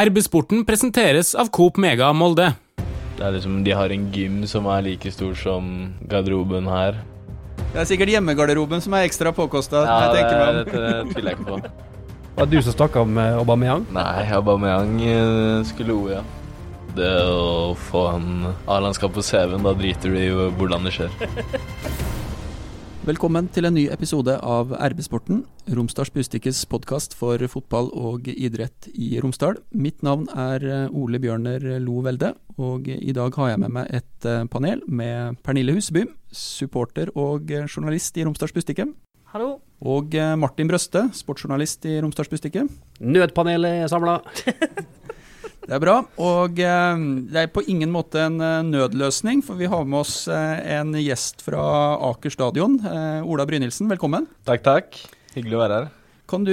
RB-sporten presenteres av Coop Mega Molde. Det er liksom, De har en gym som er like stor som garderoben her. Det er sikkert hjemmegarderoben som er ekstra påkosta. Ja, jeg det, tenker meg om. det, det tviler jeg ikke på. Var det du som snakka om eh, Aubameyang? Nei, Aubameyang eh, skulle OE. ja. Det å få en A-landskap på CV-en, da driter du i hvordan det skjer. Velkommen til en ny episode av RB-sporten, Romsdals Bustikkes podkast for fotball og idrett i Romsdal. Mitt navn er eh, Ole Bjørner Lo Velde, og i dag har jeg med meg et eh, panel med Pernille Huseby, supporter og eh, journalist i Romsdals Bustikke. Hallo. Og Martin Brøste, sportsjournalist i Romsdals Bustikke. Nødpanelet er samla. Det er bra. Og eh, det er på ingen måte en eh, nødløsning, for vi har med oss eh, en gjest fra Aker stadion. Eh, Ola Brynildsen, velkommen. Takk, takk. Hyggelig å være her. Kan du,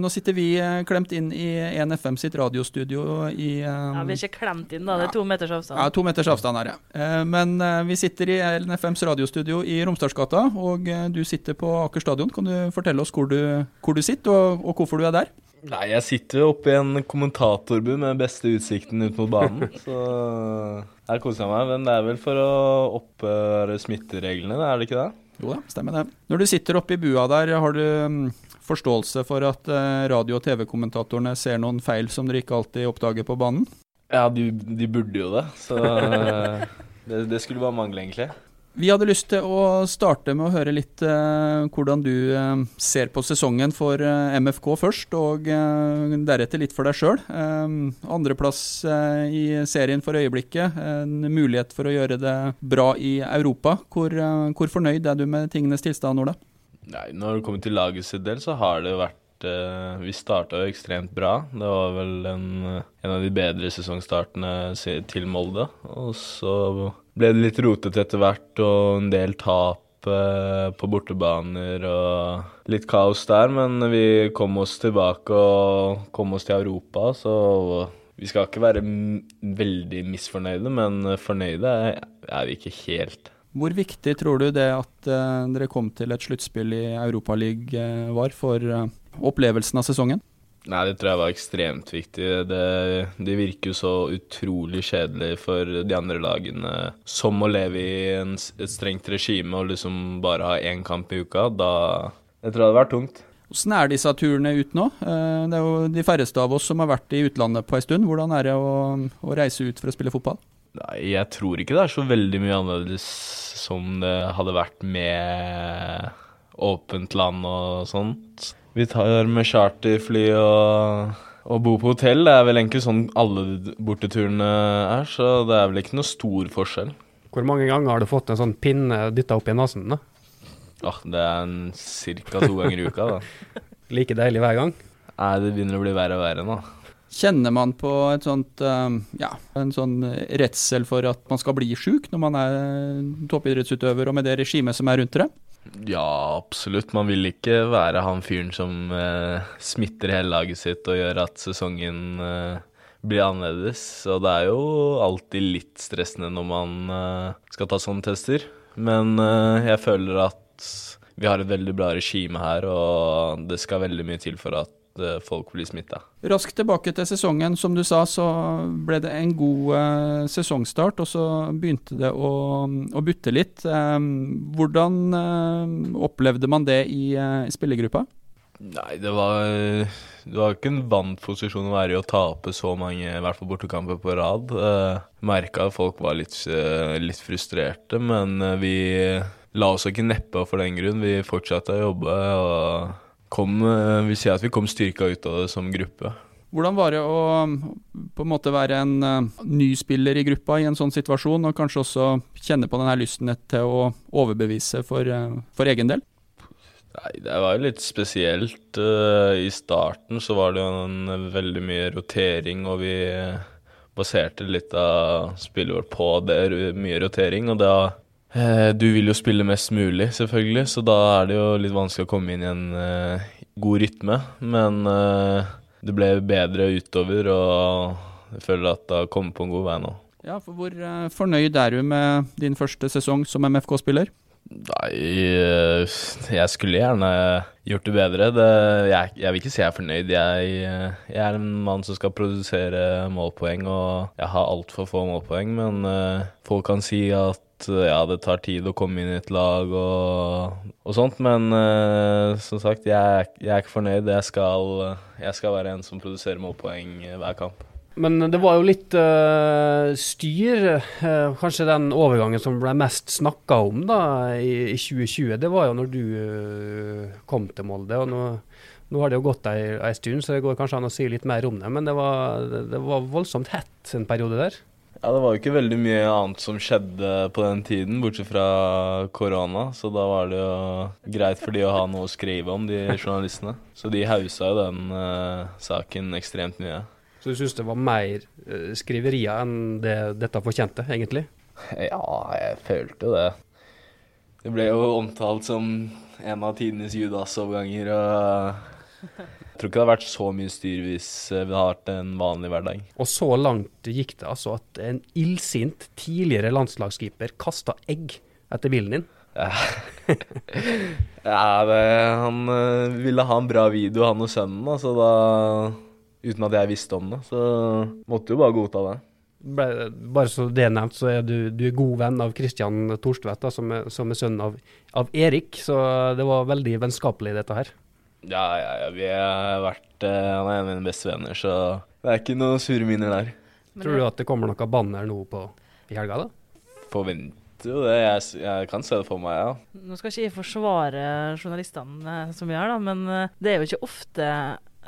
Nå sitter vi klemt inn i 1FM sitt radiostudio i Ja, vi er ikke klemt inn, da. Det er to meters avstand. ja, to meters avstand her, ja. Eh, Men vi sitter i NFMs radiostudio i Romsdalsgata, og du sitter på Aker stadion. Kan du fortelle oss hvor du, hvor du sitter, og, og hvorfor du er der? Nei, jeg sitter jo oppe i en kommentatorbu med beste utsikten ut mot banen. Så her koser jeg meg. Men det er vel for å opphøre smittereglene, er det ikke det? Jo da, stemmer det. Når du sitter oppe i bua der, har du mm, forståelse for at eh, radio- og TV-kommentatorene ser noen feil som dere ikke alltid oppdager på banen? Ja, de, de burde jo det. Så det, det skulle bare mangle, egentlig. Vi hadde lyst til å starte med å høre litt eh, hvordan du eh, ser på sesongen for eh, MFK først, og eh, deretter litt for deg sjøl. Eh, andreplass eh, i serien for øyeblikket. En mulighet for å gjøre det bra i Europa. Hvor, hvor fornøyd er du med tingenes tilstand, Ola? Nei, når det kommer til laget sitt del, så har det vært Vi starta jo ekstremt bra. Det var vel en, en av de bedre sesongstartene til Molde. Og så ble det litt rotete etter hvert, og en del tap eh, på bortebaner og litt kaos der. Men vi kom oss tilbake og kom oss til Europa, så vi skal ikke være veldig misfornøyde, men fornøyde er, vi ikke helt. Hvor viktig tror du det at eh, dere kom til et sluttspill i Europaligaen uh, var for eh, opplevelsen av sesongen? Nei, det tror jeg var ekstremt viktig. Det, det virker jo så utrolig kjedelig for de andre lagene. Som å leve i en, et strengt regime og liksom bare ha én kamp i uka. Da Jeg tror det hadde vært tungt. Hvordan er disse turene ut nå? Eh, Det er jo de færreste av oss som har vært i utlandet på en stund. Hvordan er det å, å reise ut for å spille fotball? Nei, jeg tror ikke det er så veldig mye annerledes som det hadde vært med åpent land og sånt. Vi tar med charterfly og, og bor på hotell. Det er vel egentlig sånn alle borteturene er, så det er vel ikke noe stor forskjell. Hvor mange ganger har du fått en sånn pinne dytta opp i nesen? da? Ah, det er en ca. to ganger i uka, da. Like deilig hver gang? Nei, det begynner å bli verre og verre nå. Kjenner man på et sånt, eh, ja, en sånn redsel for at man skal bli sjuk når man er toppidrettsutøver og med det regimet som er rundt dere? Ja, absolutt. Man vil ikke være han fyren som eh, smitter hele laget sitt og gjør at sesongen eh, blir annerledes. Og det er jo alltid litt stressende når man eh, skal ta sånne tester. Men eh, jeg føler at vi har et veldig bra regime her, og det skal veldig mye til for at eh, folk blir smitta. Raskt tilbake til sesongen. Som du sa, så ble det en god eh, sesongstart, og så begynte det å, å butte litt. Eh, hvordan eh, opplevde man det i, i spillergruppa? Nei, det var Det var ikke en vant posisjon å være i å tape så mange, i hvert fall bortekamper på rad. Uh, Merka at folk var litt, litt frustrerte, men vi la oss ikke neppe for den grunn. Vi fortsatte å jobbe og kom vil Vi sier at vi kom styrka ut av det som gruppe. Hvordan var det å på en måte være en eh, ny spiller i gruppa i en sånn situasjon, og kanskje også kjenne på denne lysten til å overbevise for, eh, for egen del? Nei, det var jo litt spesielt. Eh, I starten så var det jo en veldig mye rotering, og vi baserte litt av spillet vårt på det, mye rotering. Og da eh, Du vil jo spille mest mulig, selvfølgelig, så da er det jo litt vanskelig å komme inn i en eh, god rytme. Men eh, det ble bedre utover, og jeg føler at det har kommet på en god vei nå. Ja, for hvor eh, fornøyd er du med din første sesong som MFK-spiller? Nei, eh, jeg skulle gjerne gjort det bedre. Det, jeg, jeg vil ikke si jeg er fornøyd. Jeg, eh, jeg er en mann som skal produsere målpoeng, og jeg har altfor få målpoeng. Men eh, folk kan si at eh, ja, det tar tid å komme inn i et lag og, og sånt. Men uh, som sagt, jeg, jeg er ikke fornøyd. Jeg skal, jeg skal være en som produserer målpoeng eh, hver kamp. Men det var jo litt uh, styr. Uh, kanskje den overgangen som ble mest snakka om da i, i 2020, det var jo når du kom til Molde. og nå, nå har det jo gått ei, ei stund, så det går kanskje an å si litt mer om det. Men det var, det var voldsomt hett en periode der. Ja, det var jo ikke veldig mye annet som skjedde på den tiden, bortsett fra korona. Så da var det jo greit for de å ha noe å skrive om, de journalistene. Så de hausa jo den uh, saken ekstremt mye. Så du syns det var mer uh, skriverier enn det dette fortjente, egentlig? Ja, jeg følte det. Det ble jo omtalt som en av tidenes Judas-overganger, og tror ikke det hadde vært så mye styr hvis det hadde vært en vanlig hverdag. Og så langt gikk det altså at en illsint tidligere landslagskeeper kasta egg etter bilen din. Ja, det, han eh, ville ha en bra video, han og sønnen, altså da Uten at jeg visste om det, så måtte jo bare godta det. Bare så det er nevnt, så er du, du er god venn av Kristian Torstvedt, som, som er sønnen av, av Erik. Så det var veldig vennskapelig, dette her. Ja, ja, ja, vi har vært eh, Han er en av mine beste venner, så det er ikke noe sure minner der. Men Tror du at det kommer noe banner nå på, i helga, da? Forventer jo det. Jeg, jeg kan se det for meg, ja. Nå skal ikke jeg forsvare journalistene som vi gjør, da, men eh, det er jo ikke ofte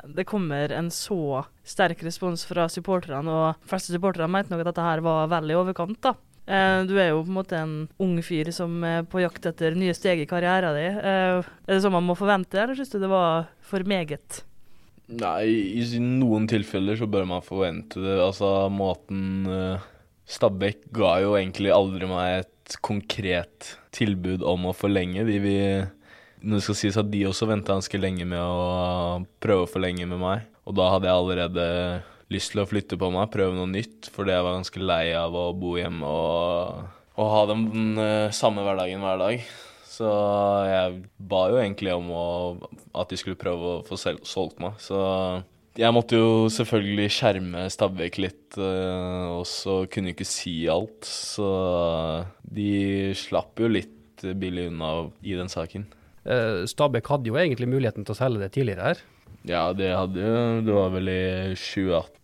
det kommer en så sterk respons fra supporterne, og de fleste supporterne mente nok at dette her var vel i overkant, da. Eh, Du er jo på en måte en ung fyr som er på jakt etter nye steg i karrieren din. Eh, Er det sånn man må forvente, eller syns du det var for meget? Nei, i noen tilfeller så bør man forvente det. Altså, måten uh, Stabæk ga jo egentlig aldri meg et konkret tilbud om å forlenge. De vi Når det skal sies at de også venta ganske lenge med å prøve å forlenge med meg. Og da hadde jeg allerede lyst til å flytte på meg, prøve noe nytt, fordi jeg var ganske lei av å bo hjemme og, og ha den den samme hverdagen hver dag. Så jeg ba jo egentlig om å, at de skulle prøve å få solgt meg. Så jeg måtte jo selvfølgelig skjerme Stabæk litt, eh, og så kunne jeg ikke si alt. Så de slapp jo litt billig unna i den saken. Eh, Stabæk hadde jo egentlig muligheten til å selge det tidligere her. Ja, det hadde jo Det var vel i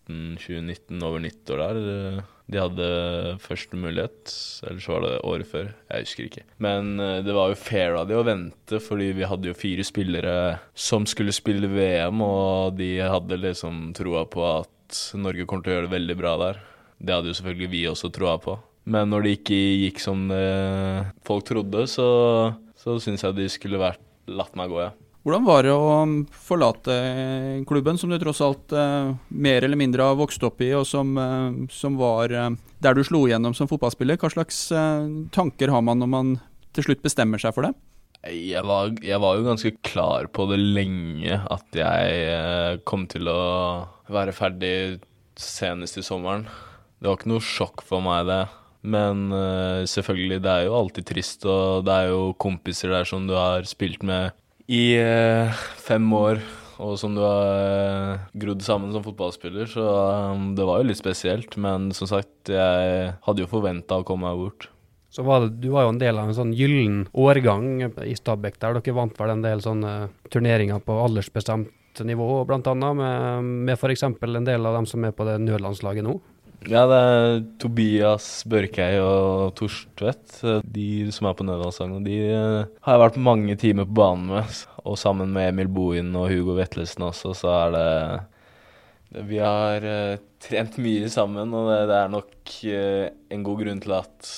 2018-2019, over nyttår der. eh, De hadde første mulighet, eller så var det året før. Jeg husker ikke. Men eh, det var jo fair av de å vente, fordi vi hadde jo fire spillere som skulle spille VM, og de hadde liksom troa på at Norge kommer til å gjøre det veldig bra der. Det hadde jo selvfølgelig vi også troa på. Men når det ikke gikk som eh, folk trodde, så, så syns jeg de skulle vært latt meg gå, ja. Hvordan var det å um, forlate klubben som du tross alt eh, mer eller mindre har vokst opp i, og som, eh, som var eh, der du slo igjennom som fotballspiller? Hva slags eh, tanker har man når man til slutt bestemmer seg for det? Jeg var, jeg var jo ganske klar på det lenge, at jeg eh, kom til å være ferdig senest i sommeren. Det var ikke noe sjokk for meg, det. Men eh, selvfølgelig, det er jo alltid trist, og det er jo kompiser der som du har spilt med i eh, fem år, og som du har eh, grodd sammen som fotballspiller, så eh, det var jo litt spesielt. Men som sagt, jeg hadde jo forventa å komme meg bort. Så var det, Du var jo en del av en sånn gyllen årgang i Stabæk der. Dere vant vel en del sånne turneringer på aldersbestemt nivå, bl.a. med, med f.eks. en del av dem som er på det nødlandslaget nå. Ja, det er Tobias Børkei og Torstvedt. De som er på Nødlandssangen, de eh, har jeg vært mange timer på banen med. Og sammen med Emil Bohin og Hugo Vetlesen også, så er det Vi har eh, trent mye sammen, og det, det er nok eh, en god grunn til at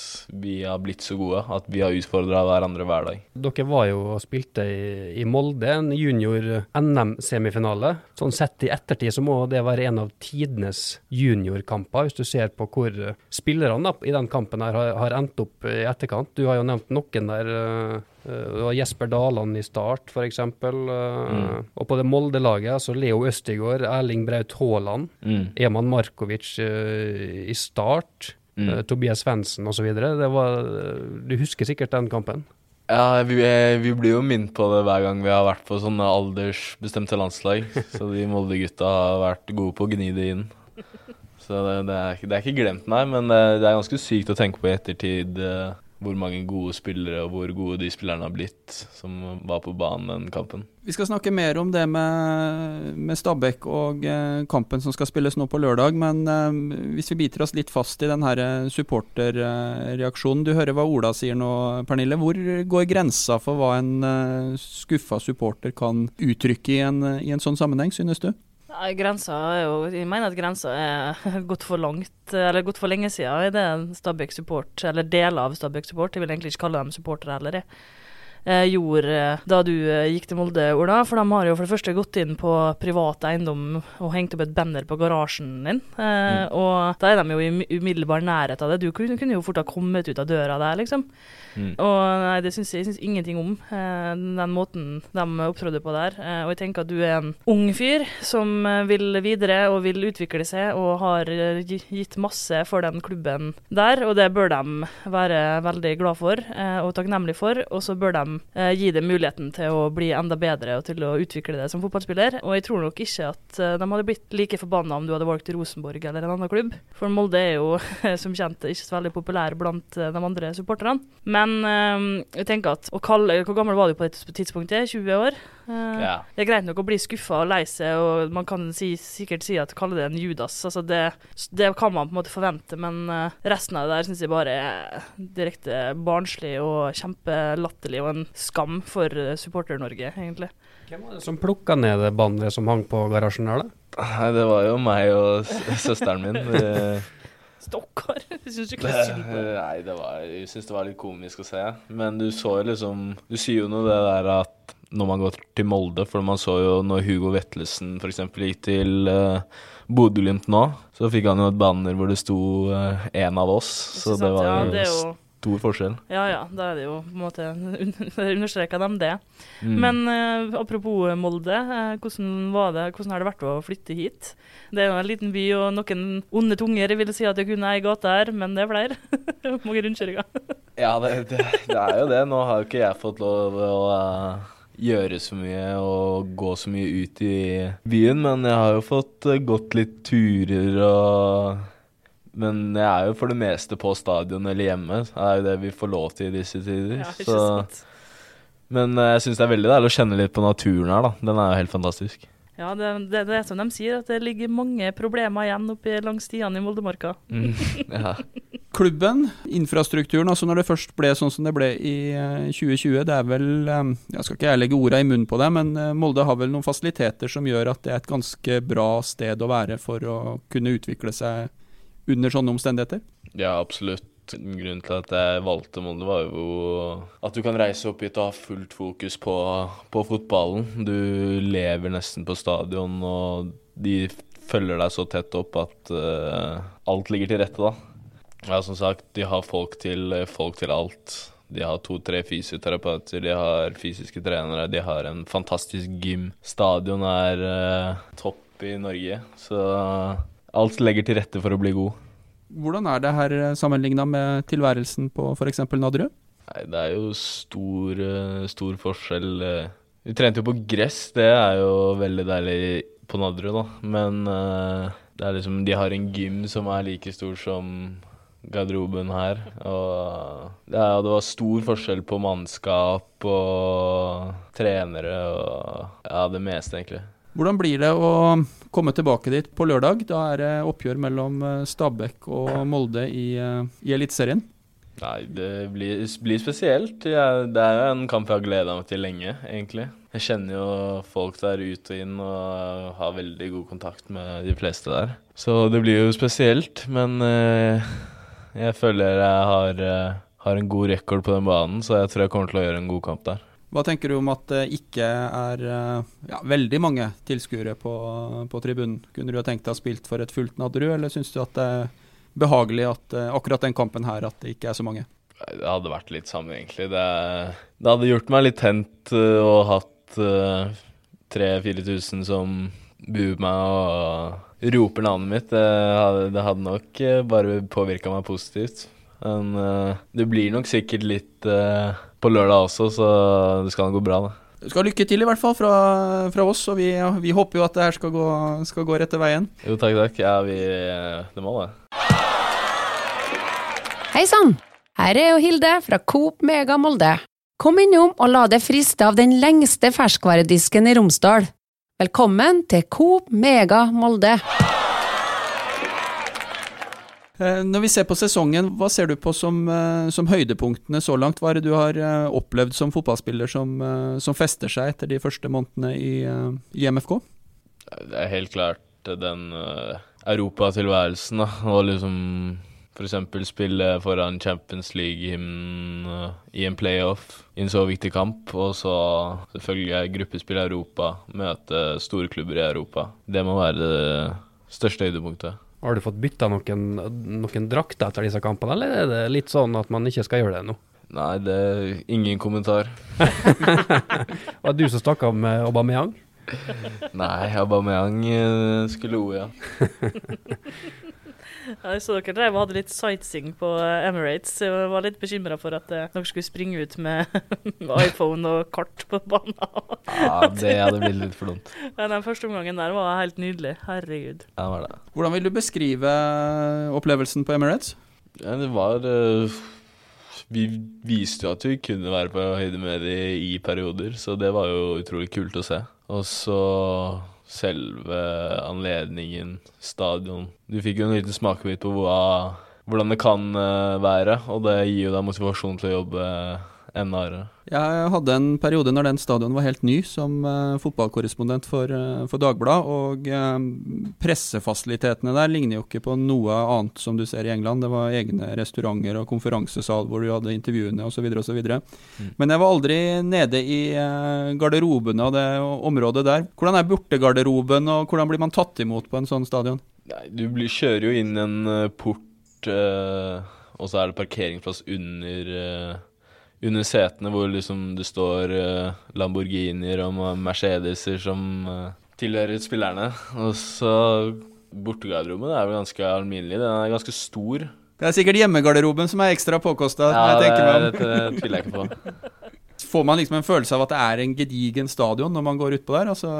vi har blitt så gode. At vi har utfordra hverandre hver dag. Dere var jo og spilte i, i Molde, en junior-NM-semifinale. Sånn sett i ettertid så må det være en av tidenes juniorkamper, hvis du ser på hvor eh, spillerne i den kampen her har, har endt opp i etterkant. Du har jo nevnt noen der. eh, eh, var Jesper Daland i start, f.eks. Mm. Og på det Molde-laget, altså Leo Østigård, Erling Braut Haaland, Mm. Eman Markovic eh, i start, Mm. eh, Tobias Svendsen osv. Du husker sikkert den kampen? Ja, vi, eh, vi blir jo minnet på det hver gang vi har vært på sånne aldersbestemte landslag. Så de Molde-gutta har vært gode på å gni det inn. Så det, det, er, det er ikke glemt, nei, men det, er ganske sykt å tenke på i ettertid eh, hvor mange gode spillere og hvor gode de spillerne har blitt som var på banen den kampen. Vi skal snakke mer om det med, med Stabæk og eh, kampen som skal spilles nå på lørdag. Men eh, hvis vi biter oss litt fast i den her eh, supporterreaksjonen. Du hører hva Ola sier nå, Pernille. Hvor går grensa for hva en skuffa supporter kan uttrykke i en, i en sånn sammenheng, synes du? Grensa er jo Jeg mener at grensa er gått for langt, eller gått for lenge siden Er det Stabæk Support, eller deler av Stabæk Support, jeg vil egentlig ikke kalle dem supportere heller, jeg. Eh, gjorde eh, da du eh, gikk til Molde, Ola. For de har jo for det første gått inn på privat eiendom og hengt opp et banner på garasjen din. Eh, Og da er de jo i umiddelbar nærhet av det. Du kunne, kunne jo fort ha kommet ut av døra der, liksom. Mm. Og nei, det syns jeg, jeg syns ingenting om, eh, den måten de opptrådde på der. Og jeg tenker at du er en ung fyr som vil videre og vil utvikle seg, og har gitt masse for den klubben der. Og det bør de være veldig glad for og takknemlig for. Og så bør de eh, gi dem muligheten til å bli enda bedre og til å utvikle det som fotballspiller. Og jeg tror nok ikke at eh, de hadde blitt like forbanna om du hadde valgt Rosenborg eller en annen klubb. For Molde er jo som kjent ikke så veldig populær blant eh, de andre supporterne. Men eh, jeg tenker at å kalle Hvor gammel var du på det tidspunktet? 20 år? Eh, Ja. Det er greit nok å bli skuffa og lei seg, og man kan si, sikkert si at kalle det en Judas. Altså det, det kan man på en måte forvente, men eh, resten av det der syns jeg bare er direkte barnslig og kjempelatterlig og en skam for eh, Supporter-Norge, egentlig. Hvem var det som plukka ned det banneret som hang på garasjen der, da? Nei, det var jo meg og søsteren min. Stakkar! Jeg ikke Det, synd på nei, det var, jeg syns det var litt komisk å se. Men du så jo liksom Du sier jo noe det der at når man går til Molde For man så jo når Hugo Vetlesen f.eks. gikk til uh, Bodø-Glimt nå, så fikk han jo et banner hvor det sto uh, 'en av oss'. Så det var ja, det jo stor forskjell. Ja ja, da er det jo på en måte understreka dem det. Mm. Men uh, apropos Molde, uh, hvordan, var det, hvordan har det vært å flytte hit? Det er jo en liten by, og noen onde tunger vil si at det kunne ei gate her, men det er flere. Mange rundkjøringer. Ja, det, det, det er jo det. Nå har jo ikke jeg fått lov å eh, gjøre så mye og gå så mye ut i byen, men jeg har jo fått eh, gått litt turer og Men jeg er jo for det meste på stadion eller hjemme. Det er jo det vi får lov til i disse tider. Ja, ikke så, sant? men eh, jeg syns det er veldig deilig å kjenne litt på naturen her, da. Den er jo helt fantastisk. Ja, det, det, det er som de sier, at det ligger mange problemer igjen oppe langs stiene i Moldemarka. Mm. Ja. Klubben, infrastrukturen, altså når det først ble sånn som det ble i eh, 2020, det er vel eh, Jeg skal ikke jeg legge orda i munnen på det, men eh, Molde har vel noen fasiliteter som gjør at det er et ganske bra sted å være for å kunne utvikle seg under sånne omstendigheter? Ja, absolutt. Grunnen til at jeg valgte Molde, var jo at du kan reise opp hit og ha fullt fokus på, på fotballen. Du lever nesten på stadion, og de følger deg så tett opp at uh, alt ligger til rette, da. Ja, som sagt, de har folk til, folk til alt. De har to-tre fysioterapeuter, de har fysiske trenere, de har en fantastisk gym. Stadion er uh, topp i Norge, så alt legger til rette for å bli god. Hvordan er det her sammenligna med tilværelsen på f.eks. Nadderud? Nei, det er jo stor, eh, stor forskjell. eh. Vi trente jo på gress, det er jo veldig deilig på Nadderud, da. Men uh, det er liksom De har en gym som er like stor som garderoben her. Og ja, det var stor forskjell på mannskap og trenere og ja, det meste, egentlig. Hvordan blir det å komme tilbake dit på lørdag? Da er det oppgjør mellom eh, Stabæk og Molde i, eh, i Eliteserien. Nei, det blir, blir spesielt. Jeg, det er jo en kamp jeg har gleda meg til lenge, egentlig. Jeg kjenner jo folk der ut og inn og har veldig god kontakt med de fleste der. Så det blir jo spesielt, men eh, jeg føler jeg har, eh, har en god rekord på den banen, så jeg tror jeg kommer til å gjøre en god kamp der. Hva tenker du om at det ikke er eh, ja, veldig mange tilskuere på, på tribunen? Kunne du ha tenkt deg å spilt for et fullt Nadderud, eller syns du at det er behagelig at eh, akkurat den kampen her at det ikke er så mange? Det hadde vært litt samme, egentlig. Det, det hadde gjort meg litt tent og hatt uh, 3000-4000 som buer meg og roper navnet mitt. Det hadde, det hadde nok uh, bare påvirka meg positivt. Men uh, det blir nok sikkert litt uh, på lørdag også, så det skal gå bra, da. Du skal ha lykke til, i hvert fall, fra, fra oss. Og vi, vi, håper jo at det her skal gå, skal gå rette veien. Jo, takk, takk. Ja, vi Det må det. Hei sann! Her er jo Hilde fra Coop Mega Molde. Kom innom og la deg friste av den lengste ferskvaredisken i Romsdal. Velkommen til Coop Mega Molde. Eh, når vi ser på sesongen, hva ser du på som, eh, som høydepunktene så langt? Hva er det du har eh, opplevd som fotballspiller som, som fester seg etter de første månedene i, i MFK? Det er helt klart den europatilværelsen, da. Og liksom f.eks. spille foran Champions League-hymnen uh, i en playoff i en så viktig kamp. Og så selvfølgelig gruppespill i Europa, møte store klubber i Europa. Det må være det største høydepunktet. Har du fått bytta noen, noen drakter etter disse kampene, eller er det litt sånn at man ikke skal gjøre det nå? Nei, det er ingen kommentar. Var det du som snakka med Aubameyang? Nei, Aubameyang eh, skulle o, ja. Jeg så dere drev og hadde litt sightseeing på eh, Emirates. Jeg var litt bekymra for at uh, dere skulle springe ut med iPhone og kart på banen. ja, det hadde blitt litt for dumt. Ja, den første omgangen der var helt nydelig. Herregud. Ja, det var det. Hvordan vil du beskrive opplevelsen på Emirates? Ja, det var uh, Vi viste jo at vi kunne være på høyde med dem i perioder, så det var jo utrolig kult å se. Og så selve anledningen, stadion. Du fikk jo en liten smakebit på hva, hvordan det kan uh, være, og det gir jo deg motivasjon til å jobbe hardere. Jeg hadde en periode når den stadion var helt ny, som uh, fotballkorrespondent for, uh, for Dagbladet. Og uh, pressefasilitetene der ligner jo ikke på noe annet som du ser i England. Det var egne restauranter og konferansesal hvor du hadde intervjuene osv. osv. Mm. Men jeg var aldri nede i garderobene og det området der. Hvordan er bortegarderoben, og hvordan blir man tatt imot på en sånn stadion? Nei, du blir, kjører jo inn en port, og så er det parkeringsplass under under setene hvor liksom det står uh, Lamborghinier og Mercedeser som uh, tilhører spillerne. Og så bortegarderoben er vel ganske alminnelig. Den er ganske stor. Det er sikkert hjemmegarderoben som er ekstra påkosta. Ja, det, det, det tviler jeg ikke på. Får man liksom en følelse av at det er en gedigen stadion når man går utpå der? Altså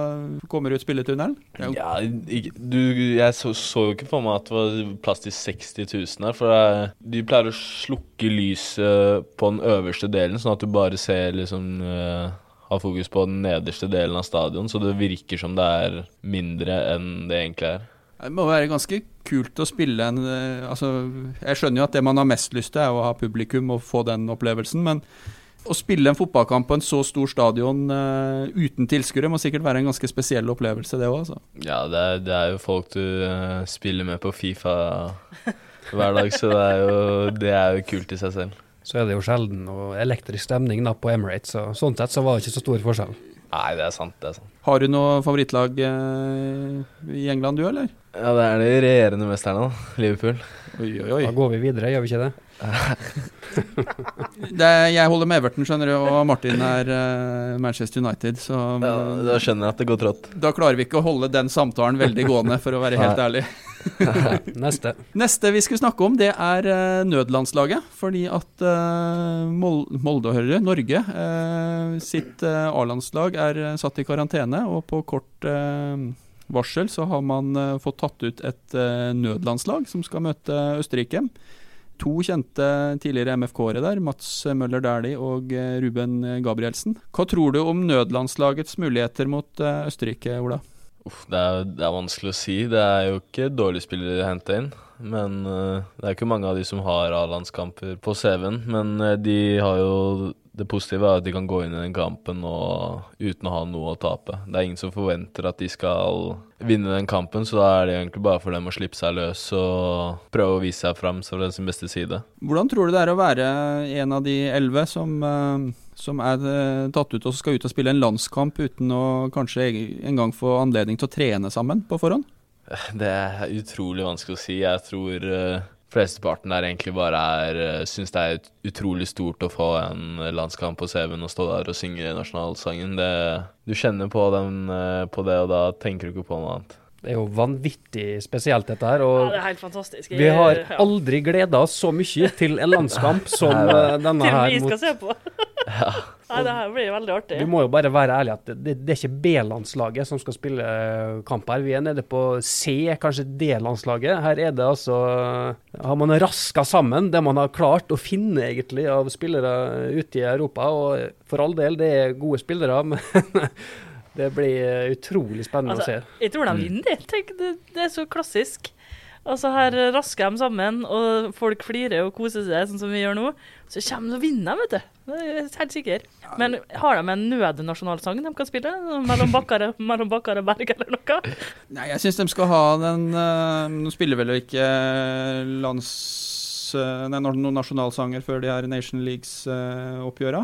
kommer ut spilletunnelen? Ja, du, jeg så, så, jo ikke for meg at det var plass til 60 000 her. For jeg, de pleier å slukke lyset på den øverste delen, sånn at du bare ser liksom uh, har fokus på den nederste delen av stadion, så det virker som det er mindre enn det egentlig er. Det må være ganske kult å spille en eh, Altså, jeg skjønner jo at det man har mest lyst til, er å ha publikum og få den opplevelsen, men å spille en fotballkamp på en så stor stadion uh, uten tilskuere må sikkert være en ganske spesiell opplevelse, det òg. Altså. Ja, det er, det er, jo folk du uh, spiller med på Fifa hver dag, så det er, jo, det er, jo, kult i seg selv. Så er det jo sjelden og elektrisk stemning da på Emirates, så sånn sett så var det ikke så stor forskjell. Nei, det er sant. det er sant. Har du noe favorittlag uh, i England, du, eller? Ja, det er de regjerende mesterne, da. Liverpool. Oi, oi, oi. Da går vi videre, gjør vi ikke det? det, jeg holder med Everton, skjønner du, og Martin er uh, Manchester United. Så ja, Da skjønner jeg at det går trått. Da klarer vi ikke å holde den samtalen veldig gående, for å være helt ærlig. Neste. Neste vi skulle snakke om, det er uh, nødlandslaget. Fordi at uh, Molde hører Norge, sitt A-landslag er satt i karantene, og på kort varsel så har man fått tatt ut et nødlandslag som skal møte Østerrike to kjente tidligere MFK-ere der, Mats Møller Dæhlie og eh, Ruben Gabrielsen. Hva tror du om nødlandslagets muligheter mot eh, Østerrike, Ola? Uff, det, er, det, er, vanskelig å si. Det er jo ikke dårlige spillere å hente inn. Men uh, det er ikke mange av de som har A-landskamper på CV-en. Men uh, de har jo det positive er at de kan gå inn i den kampen og, uten å ha noe å tape. Det er ingen som forventer at de skal vinne den kampen, så da er det egentlig bare for dem å slippe seg løs og prøve å vise seg fram fra sin beste side. Hvordan tror du det er å være en av de elleve som, eh, som er eh, tatt ut og skal ut og spille en landskamp uten å kanskje engang få anledning til å trene sammen på forhånd? Det er utrolig vanskelig å si. Jeg tror uh, flesteparten der egentlig bare er uh, syns det er utrolig stort å få en landskamp på CV-en og stå der og synge nasjonalsangen. Det, du kjenner på, den, uh, på, det, og da tenker du ikke på noe annet. Det er jo vanvittig spesielt, dette her. Og ja, det er helt fantastisk. vi har aldri gleda oss så mye til en landskamp som eh, denne her. Til vi skal se på. Nei, det her blir veldig artig. Vi må jo bare være ærlige at det, det er ikke B-landslaget som skal spille kamp her. Vi er nede på C, kanskje D-landslaget. Her er det altså Har man raska sammen det man har klart å finne egentlig av spillere ute i Europa. Og for all del, det er gode spillere, men det blir utrolig spennende Altså, å se. jeg tror de vinner. Tenk, det, det er så klassisk. Altså Her rasker de sammen, og folk flirer og koser seg, sånn som vi gjør nå. Så kommer de og vinner, vet du. Helt sikker. Men har de en nødnasjonalsang de kan spille? Mellom bakkar, mellom og berg, eller noe? Nei, jeg syns de skal ha den eh, Nå spiller vel ikke lands... eh, Nei, no- noen nasjonalsanger før de her Nation Leagues-oppgjøra.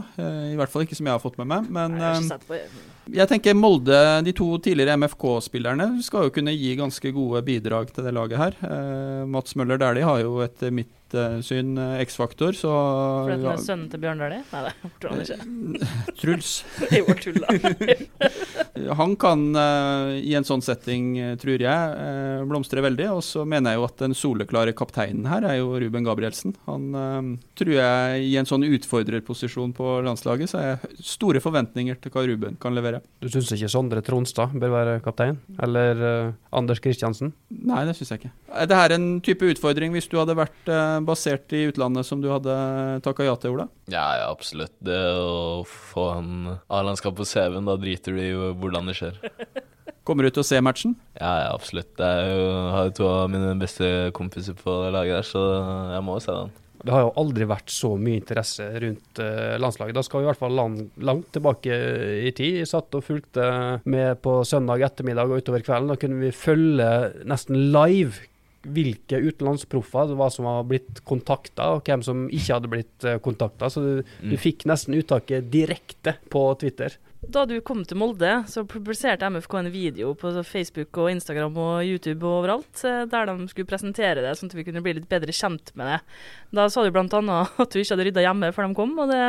I hvert fall ikke som jeg har fått med meg. Men Nei, jeg eh, jeg tenker Molde, de to tidligere MFK-spillerne, skal jo kunne gi ganske gode bidrag til det laget her. Eh, Mats Møller Dæhlie har jo etter mitt eh, syn eh, X-faktor, så Fordi han er sønnen til Bjørn Dæhlie? Nei, det tror han ikke. Truls. Er jo tulla. Han kan eh, i en sånn setting, eh, tror jeg, eh, blomstre veldig. Og så mener jeg jo at den soleklare kapteinen her er jo Ruben Gabrielsen. Han tror jeg i en sånn utfordrerposisjon på landslaget, så har jeg store forventninger til hva Ruben kan levere. Du syns ikke Sondre Tronstad bør være kaptein? Eller Anders Kristiansen? Nei, det syns jeg ikke. Er det her en type utfordring hvis du hadde vært basert i utlandet som du hadde takka ja til, Ola? Ja, ja, absolutt. Det å få en A-landskap på CV-en, da driter du i jo hvordan det skjer. Kommer du til å se matchen? Ja, ja, absolutt. Jo, jeg har jo to av mine beste kompiser på laget der, så jeg må jo se den. Det har jo aldri vært så mye interesse rundt eh, landslaget. Da skal vi i hvert fall land, langt tilbake i tid. Jeg satt og fulgte med på søndag ettermiddag og utover kvelden. Da kunne vi følge nesten live hvilke utenlandsproffer det var som var blitt kontakta, og hvem som ikke hadde blitt uh, kontakta. Så du, du Mm. fikk nesten uttaket direkte på Twitter. Da du kom til Molde, så publiserte MFK en video på Facebook og Instagram og YouTube og overalt, eh, der de skulle presentere det, sånn at vi kunne bli litt bedre kjent med det. Da sa du bl.a. at du ikke hadde rydda hjemme før de kom, og det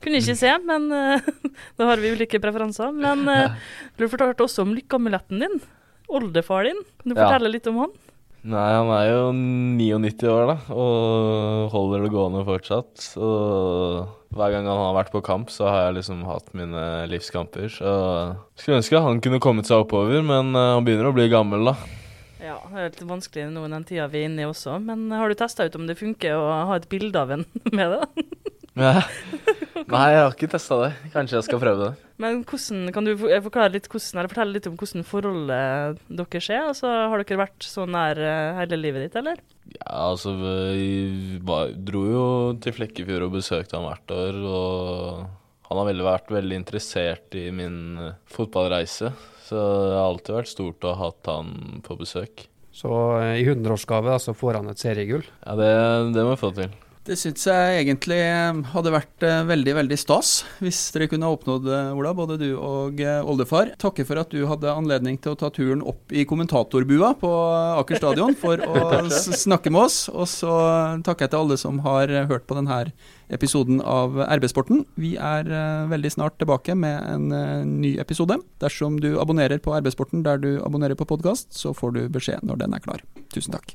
kunne jeg ikke se, men eh, da har vi ulike preferanser. Men eh, du fortalte også om lykkeamuletten din. Oldefar din. Kan du Ja. fortelle litt om han? Nei, han er jo 99 år, da, og holder det gående fortsatt. Og hver gang han har vært på kamp, så har jeg liksom hatt mine livskamper. Så skulle ønske han kunne kommet seg oppover, men eh, han begynner å bli gammel, da. Ja, det er litt vanskelig nå den tida vi er inne i også, men har du testa ut om det funker å ha et bilde av en med det? Ja. Nei, jeg har ikke testa det. Kanskje jeg skal prøve det. Men hvordan, kan du forklare litt hvordan, eller fortelle litt om hvordan forholdet deres er? Altså, har dere vært så nær eh, hele livet ditt, eller? Ja, altså Vi dro jo til Flekkefjord og besøkte han hvert år, og han har veldig, vært veldig interessert i min eh, fotballreise. Så det har alltid vært stort å ha hatt han på besøk. Så eh, i 100-årsgave så får han et seriegull. Ja, det, det må vi få til. Det syns jeg egentlig eh, hadde vært eh, veldig veldig stas hvis dere kunne ha oppnådd Ola, både du og eh, oldefar. Takker for at du hadde anledning til å ta turen opp i kommentatorbua på Aker stadion for å snakke med oss. Og så takker jeg til alle som har eh, hørt på denne episoden av RB-sporten. Vi er eh, veldig snart tilbake med en eh, ny episode. Dersom du abonnerer på RB-sporten der du abonnerer på podkast, så får du beskjed når den er klar. Tusen takk.